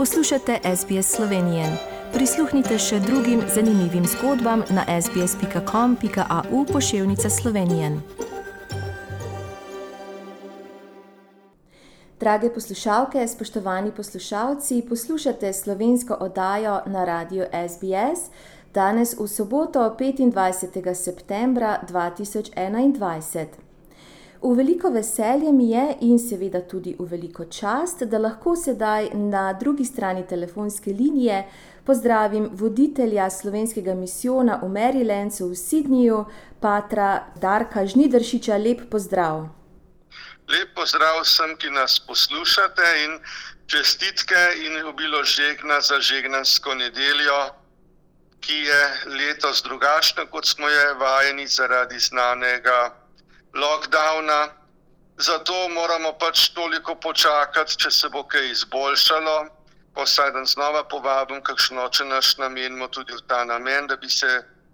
Poslušate SBS Slovenije. Prisluhnite še drugim zanimivim zgodbam na sbsp.com.au pošiljka Slovenije. Drage poslušalke, spoštovani poslušalci, poslušate slovensko oddajo na radiju SBS. Danes v soboto, 25. septembra 2021. V veliko veselje mi je in seveda tudi v veliko čast, da lahko sedaj na drugi strani telefonske linije pozdravim voditelja slovenskega misijona v Marylandu v Sydneyju, patra Darka Žnidršiča. Lep pozdrav. Lep pozdrav vsem, ki nas poslušate in čestitke in obilo žegna za žegnansko nedeljo, ki je letos drugačna, kot smo je vajeni zaradi znanega lockdowna. Zato moramo pač toliko počakati, če se bo kaj izboljšalo. Vsaj dan znova povabim, kakšno če naš namenimo tudi v ta namen, da bi se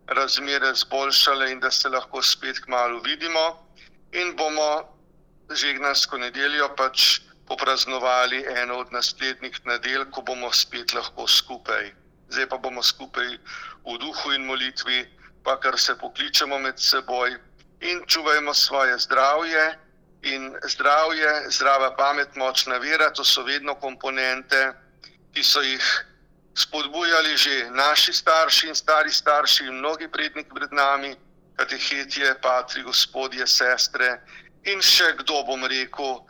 razmere izboljšale in da se lahko spet kmalo vidimo. In bomo žegnansko nedeljo pač popraznovali eno od naslednjih nedelj, ko bomo spet lahko skupaj. Zdaj pa bomo skupaj v duhu in molitvi, pa kar se pokličemo med seboj in čuvajmo svoje zdravje. In zdravje, zdrava pamet, močna vera, to so vedno komponente, ki so jih spodbujali že naši starši in stari starši, in mnogi predniki pred nami, katehetje, patri, gospodje, sestre in še kdo bom rekel.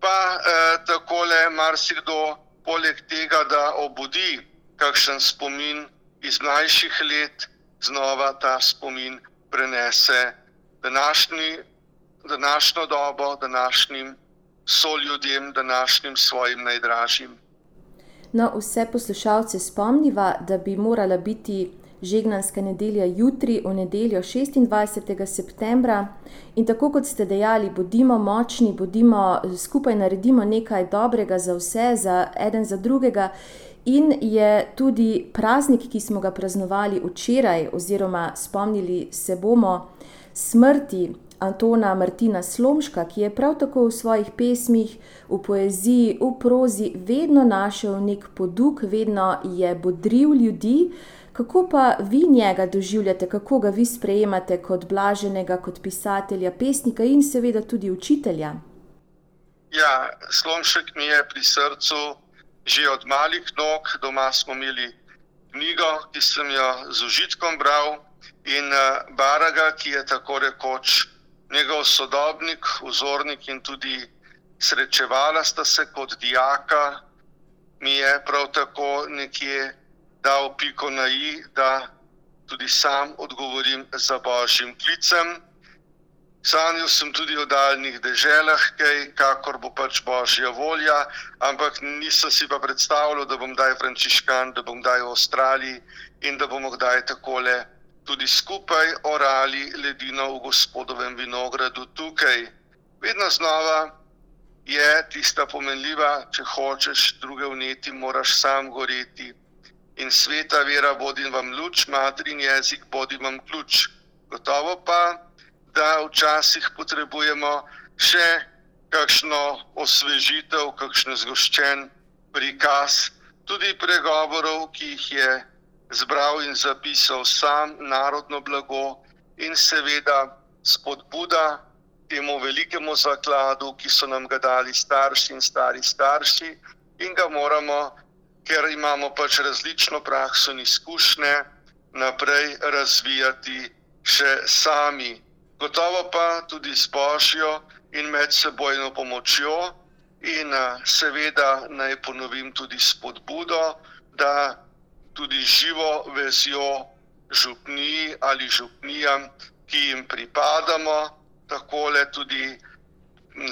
Pa eh, takole marsikdo, poleg tega, da obudi kakšen spomin iz mlajših let, znova ta spomin prenese današnji, današnjo dobo, današnjim soljudem, današnjim svojim najdražjim. No, vse poslušalce spomniva, da bi morala biti žegnanska nedelja jutri, v nedeljo 26. septembra. In tako kot ste dejali, bodimo močni, bodimo skupaj, naredimo nekaj dobrega za vse, za eden za drugega. In je tudi praznik, ki smo ga praznovali včeraj, oziroma spomnili se bomo smrti Antona Martina Slomška, ki je prav tako v svojih pesmih, v poeziji, v prozi vedno našel nek poduk, vedno je bodril ljudi. Kako pa vi njega doživljate, kako ga vi sprejemate kot blaženega, kot pisatelja, pesnika in seveda tudi učitelja? Ja, Slomšek mi je pri srcu že od malih nog, doma smo imeli knjigo, ki sem jo z užitkom bral in eh, Baraga, ki je tako rekoč njegov sodobnik, vzornik in tudi srečevala sta se kot dijaka, mi je prav tako nekje dal piko na i, da tudi sam odgovorim za božjim klicem. Sanjal sem tudi o daljnih deželah, kaj, kakor bo pač božja volja, ampak nisem si pa predstavljal, da bom kdaj frančiškan, da bom kdaj v Avstraliji in da bomo kdaj takole tudi skupaj orali ledino v gospodovem vinogradu tukaj. Vedno znova je tista pomenljiva, če hočeš druge vneti, moraš sam goreti. In sveta vera bodi vam luč, matrin jezik bodi vam ključ. Gotovo pa, da včasih potrebujemo še kakšno osvežitev, kakšen zgoščen prikaz, tudi pregovorov, ki jih je zbral in zapisal sam narodno blago in seveda spodbuda temu velikemu zakladu, ki so nam ga dali starši in stari starši in ga moramo, ker imamo pač različno prakso in izkušnje, naprej razvijati še sami. Gotovo pa tudi s božjo in medsebojno pomočjo in seveda naj ponovim tudi spodbudo, da tudi živo vezjo župniji ali župnijam, ki jim pripadamo. Takole tudi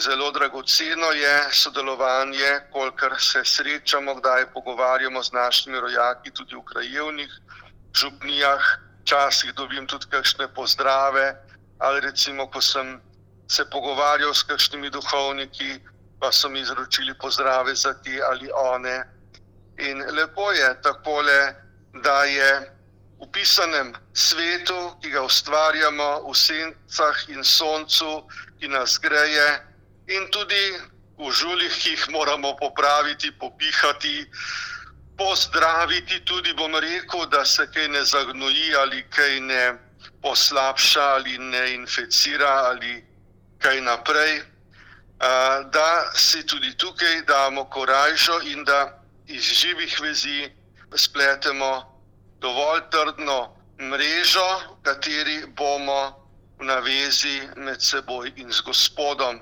zelo dragoceno je sodelovanje, kolikor se srečamo, kdaj pogovarjamo z našimi rojaki, tudi v krajevnih župnijah. Včasih dobim tudi kakšne pozdrave, ali recimo, ko sem se pogovarjal s kakšnimi duhovniki, pa so mi izročili pozdrave za te ali one. In lepo je takole, da je v pisanem svetu, ki ga ustvarjamo v sencah in soncu, ki nas greje, in tudi v žuljih, ki jih moramo popraviti, popihati, pozdraviti, tudi bom rekel, da se kaj ne zagnoji ali kaj ne poslabša ali ne inficira ali kaj naprej. Da si tudi tukaj damo korajžo in da iz živih vezi spletemo dovolj trdno mrežo, v kateri bomo v navezi med seboj in z Gospodom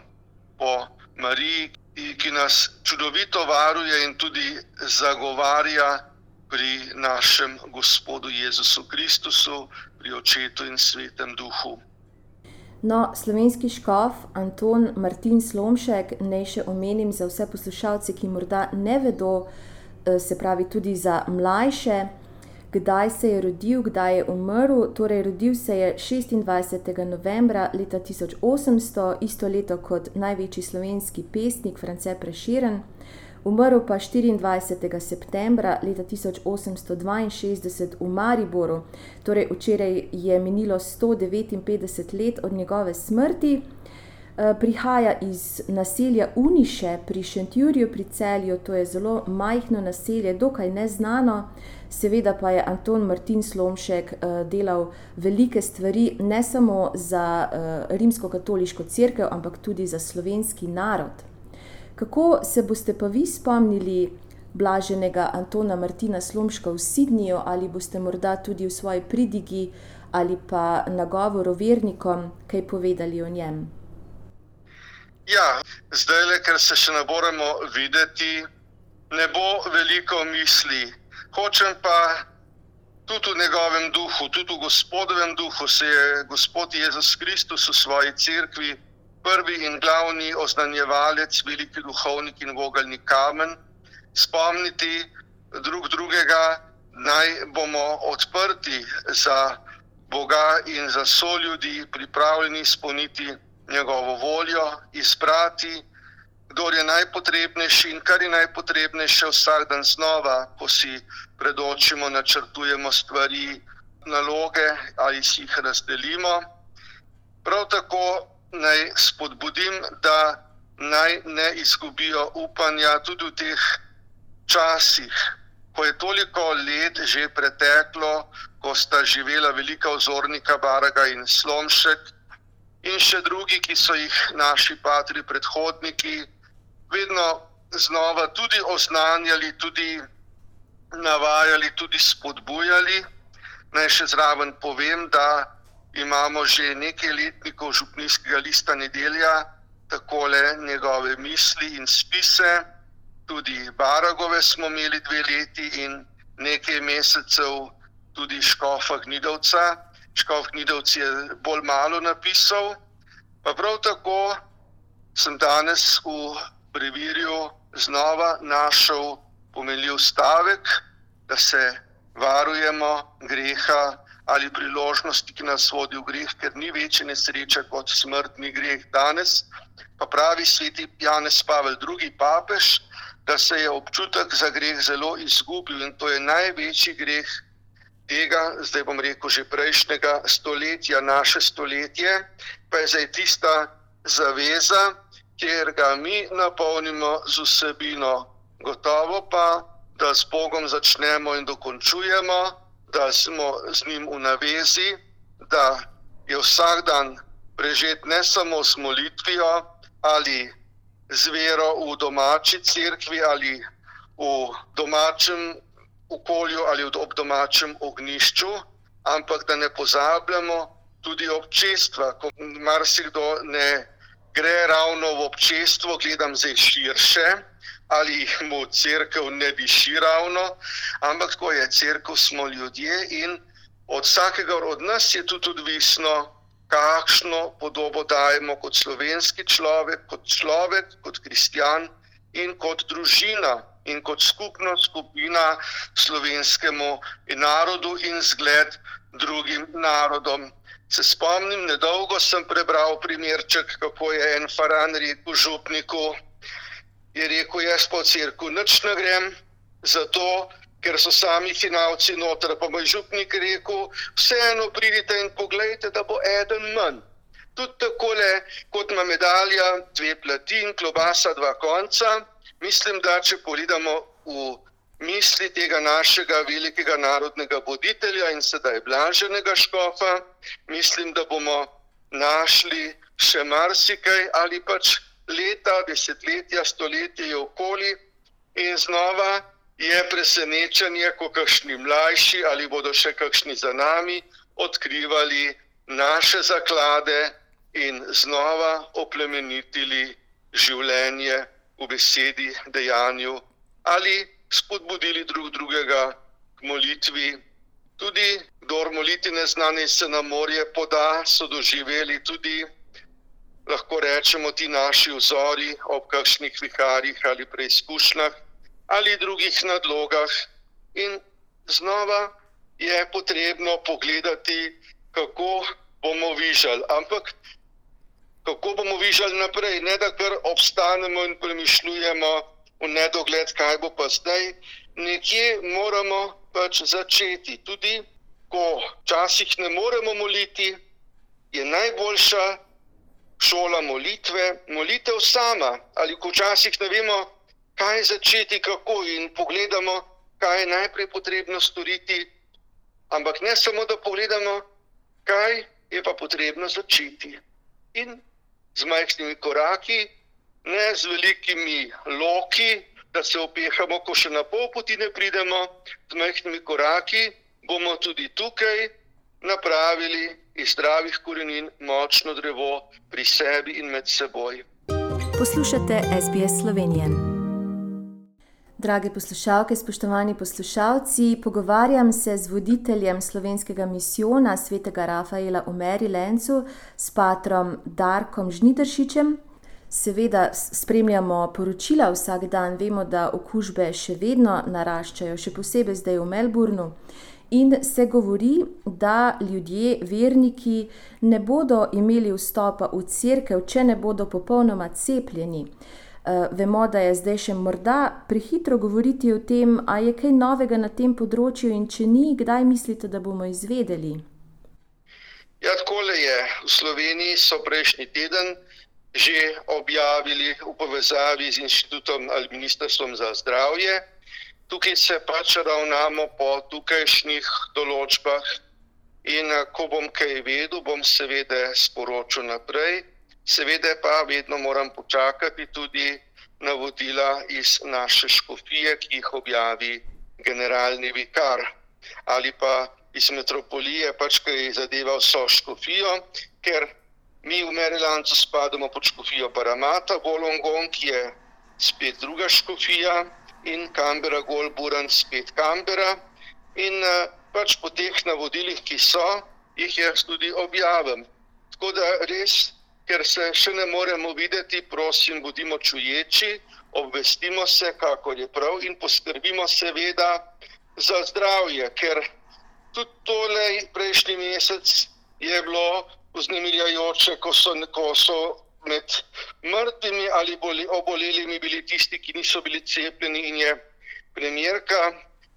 po Mariji, ki nas čudovito varuje in tudi zagovarja pri našem Gospodu Jezusu Kristusu, pri Očetu in Svetem Duhu. No, slovenski škof Anton Martin Slomšek, naj še omenim za vse poslušalce, ki morda ne vedo, se pravi tudi za mlajše kdaj se je rodil, kdaj je umrl. Torej, rodil se je 26. novembra leta 1800, isto leto kot največji slovenski pesnik France Preširen. Umrl pa 24. septembra leta 1862 v Mariboru, torej včeraj je minilo 159 let od njegove smrti. Eh, prihaja iz naselja Uniše pri Šentjurju pri celju, to je zelo majhno naselje, dokaj neznano. Seveda pa je Anton Martin Slomšek uh, delal velike stvari ne samo za uh, rimsko-katoliško crkvo, ampak tudi za slovenski narod. Kako se boste pa vi spomnili blaženega Antona Martina Slomška v Sidniju, ali boste morda tudi v svoji pridigi ali pa na govoru vernikom kaj povedali o njem? Ja, zdaj, le, ker se še ne moremo videti, ne bo veliko misli. Hočem pa tudi v njegovem duhu, tudi v gospodovem duhu, se je Gospod Jezus Kristus v svoji cerkvi, prvi in glavni oznanjevalec, veliki duhovnik in vogalni kamen, spomniti drug drugega, naj bomo odprti za Boga in za so ljudi, pripravljeni izpolniti njegovo voljo, izbrati kdo je najpotrebnejši in kar je najpotrebnejše vsak dan znova, ko si predočimo, načrtujemo stvari, naloge ali si jih razdelimo. Prav tako naj spodbudim, da naj ne izgubijo upanja tudi v teh časih, ko je toliko let že preteklo, ko sta živela velika ozornika Baraga in Slomšek. In še drugi, ki so jih naši patri predhodniki vedno znova tudi oznanjali, tudi navajali, tudi spodbujali. Naj še zraven povem, da imamo že nekaj letnikov župnijskega lista nedelja, takole njegove misli in spise. Tudi Baragove smo imeli dve leti in nekaj mesecev tudi Škofa Gnidovca. Škof Gnidovc je bolj malo napisal, pa prav tako sem danes v preveril, znova našel pomenljiv stavek, da se varujemo greha ali priložnosti, ki nas vodi v greh, ker ni večje nesreče kot smrtni greh danes. Pa pravi sveti Janez Pavel II. papež, da se je občutek za greh zelo izgubil in to je največji greh tega, zdaj bom rekel, že prejšnjega stoletja, naše stoletje, pa je zdaj tista zaveza, kjer ga mi napolnimo z vsebino. Gotovo pa, da s Bogom začnemo in dokončujemo, da smo z njim v navezi, da je vsak dan prežet ne samo s molitvijo ali z vero v domači crkvi ali v domačem okolju ali ob domačem ognišču, ampak da ne pozabljamo tudi občestva, ko marsikdo ne gre ravno v občestvo, gledam zdaj širše, ali mu crkva ne diši ravno, ampak ko je crkva, smo ljudje in od vsakega od nas je tudi odvisno, kakšno podobo dajemo kot slovenski človek, kot človek, kot kristjan in kot družina. In kot skupna skupina slovenskemu narodu, in zgled drugim narodom. Se spomnim, nedolgo sem prebral primerček, kako je en faran rekel župniku. Je rekel, jaz po crkvu nič ne grem, zato ker so sami hinavci noter. Pa moj župnik rekel, vseeno pridite in pogledajte, da bo eden manj. Tudi tako, kot ima medalja, dve plati in klobasa, dva konca. Mislim, da če pogledamo v misli tega našega velikega narodnega voditelja in sedaj blaženega škofa, mislim, da bomo našli še marsikaj ali pač leta, desetletja, stoletja okoli in znova je presenečenje, ko kakšni mlajši ali bodo še kakšni za nami odkrivali naše zaklade in znova oplemenitili življenje v besedi, dejanju ali spodbudili drug drugega k molitvi. Tudi, kdo moliti ne zna, ne se na morje poda, so doživeli tudi, lahko rečemo, ti naši vzori ob kakšnih viharjih ali preizkušnjah ali drugih nadlogah. In znova je potrebno pogledati, kako bomo vižali. Ampak kako bomo vižali naprej, ne da kar obstanemo in premišljujemo v nedogled, kaj bo pa zdaj. Nekje moramo pač začeti. Tudi ko včasih ne moremo moliti, je najboljša šola molitve, molitev sama. Ali ko včasih ne vemo, kaj začeti, kako in pogledamo, kaj je najprej potrebno storiti. Ampak ne samo, da pogledamo, kaj je pa potrebno začeti. In z majhnimi koraki, ne z velikimi loki, da se opehamo, ko še na pol poti ne pridemo, z majhnimi koraki bomo tudi tukaj napravili iz zdravih korenin močno drevo pri sebi in med seboj. Poslušate SBS Slovenijo. Drage poslušalke, spoštovani poslušalci, pogovarjam se z voditeljem slovenskega misijona svetega Rafaela v Marylandu, s patrom Darkom Žnidršičem. Seveda spremljamo poročila vsak dan, vemo, da okužbe še vedno naraščajo, še posebej zdaj v Melbournu. In se govori, da ljudje, verniki, ne bodo imeli vstopa v crkve, če ne bodo popolnoma cepljeni. Uh, vemo, da je zdaj še morda prehitro govoriti o tem, ali je kaj novega na tem področju, in če ni, kdaj mislite, da bomo izvedeli? Ja, tako je. V Sloveniji so prejšnji teden že objavili v povezavi z inštitutom ali ministrstvom za zdravje. Tukaj se pač ravnamo po tukajšnjih določbah, in eh, ko bom kaj vedel, bom seveda sporočil naprej. Seveda pa vedno moram počakati tudi navodila iz naše škofije, ki jih objavi generalni vikar ali pa iz metropolije, pač ki je zadeval vso škofijo, ker mi v Merilancu spadamo pod škofijo Paramata, Volongon, ki je spet druga škofija in Kambera, Golburan, spet Kambera. In eh, pač po teh navodilih, ki so, jih jaz tudi objavim. Tako da res ker se še ne moremo videti, prosim, bodimo čuječi, obvestimo se, kako je prav in poskrbimo seveda za zdravje, ker tudi tole prejšnji mesec je bilo vznemirjajoče, ko so, ko so med mrtvimi ali boli, obolelimi bili tisti, ki niso bili cepljeni in je premjerka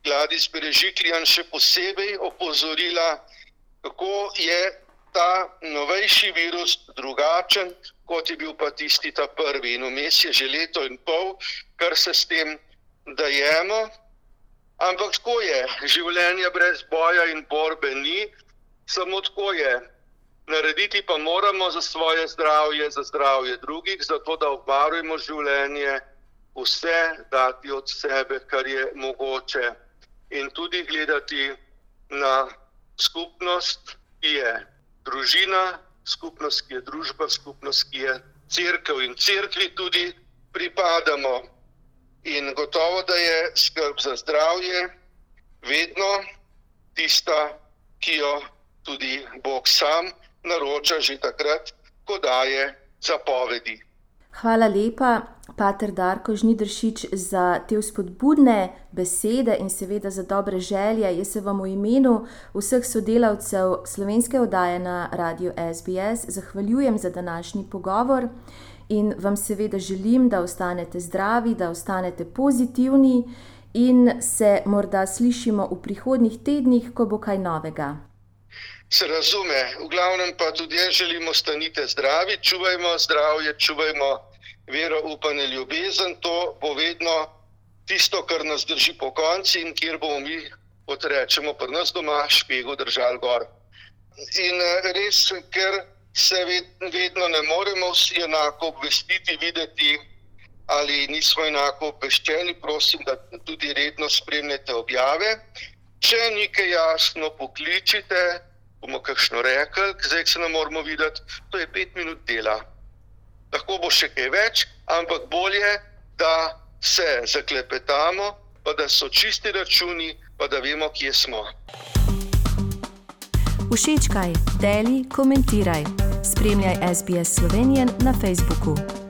Gladis Berežiklijan še posebej opozorila, kako je ta novejši virus drugačen, kot je bil pa tisti ta prvi. In vmes je že leto in pol, kar se s tem dajemo. Ampak tako je, življenje brez boja in borbe ni, samo tako je. Narediti pa moramo za svoje zdravje, za zdravje drugih, zato da obvarujemo življenje, vse dati od sebe, kar je mogoče, in tudi gledati na skupnost, ki je družina, skupnost, ki je družba, skupnost, ki je crkva in crkvi tudi pripadamo. In gotovo, da je skrb za zdravje vedno tista, ki jo tudi Bog sam naroča, že takrat, ko daje zapovedi. Hvala lepa, Pater Darko Žnidršič, za te vzpodbudne besede in seveda za dobre želje. Jaz se vam v imenu vseh sodelavcev slovenske oddaje na radiju SBS zahvaljujem za današnji pogovor in vam seveda želim, da ostanete zdravi, da ostanete pozitivni in se morda slišimo v prihodnih tednih, ko bo kaj novega. Se razume, v glavnem pa tudi jaz želimo stanite zdravi, čuvajmo zdravje, čuvajmo vero, upanje, ljubezen. To bo vedno tisto, kar nas drži po konci in kjer bomo mi, kot rečemo, pri nas doma špego držali gor. In eh, res, ker se vedno ne moremo vsi enako obvestiti, videti, ali nismo enako obveščeni, prosim, da tudi redno spremljate objave. Če nekaj jasno pokličite, bomo kakšno rekli, zdaj se ne moramo videti, to je pet minut dela. Lahko bo še kaj več, ampak bolje, da se zaklepetamo, pa da so čisti računi, pa da vemo, kje smo. Všečkaj, deli, komentiraj. Spremljaj SBS Slovenijo na Facebooku.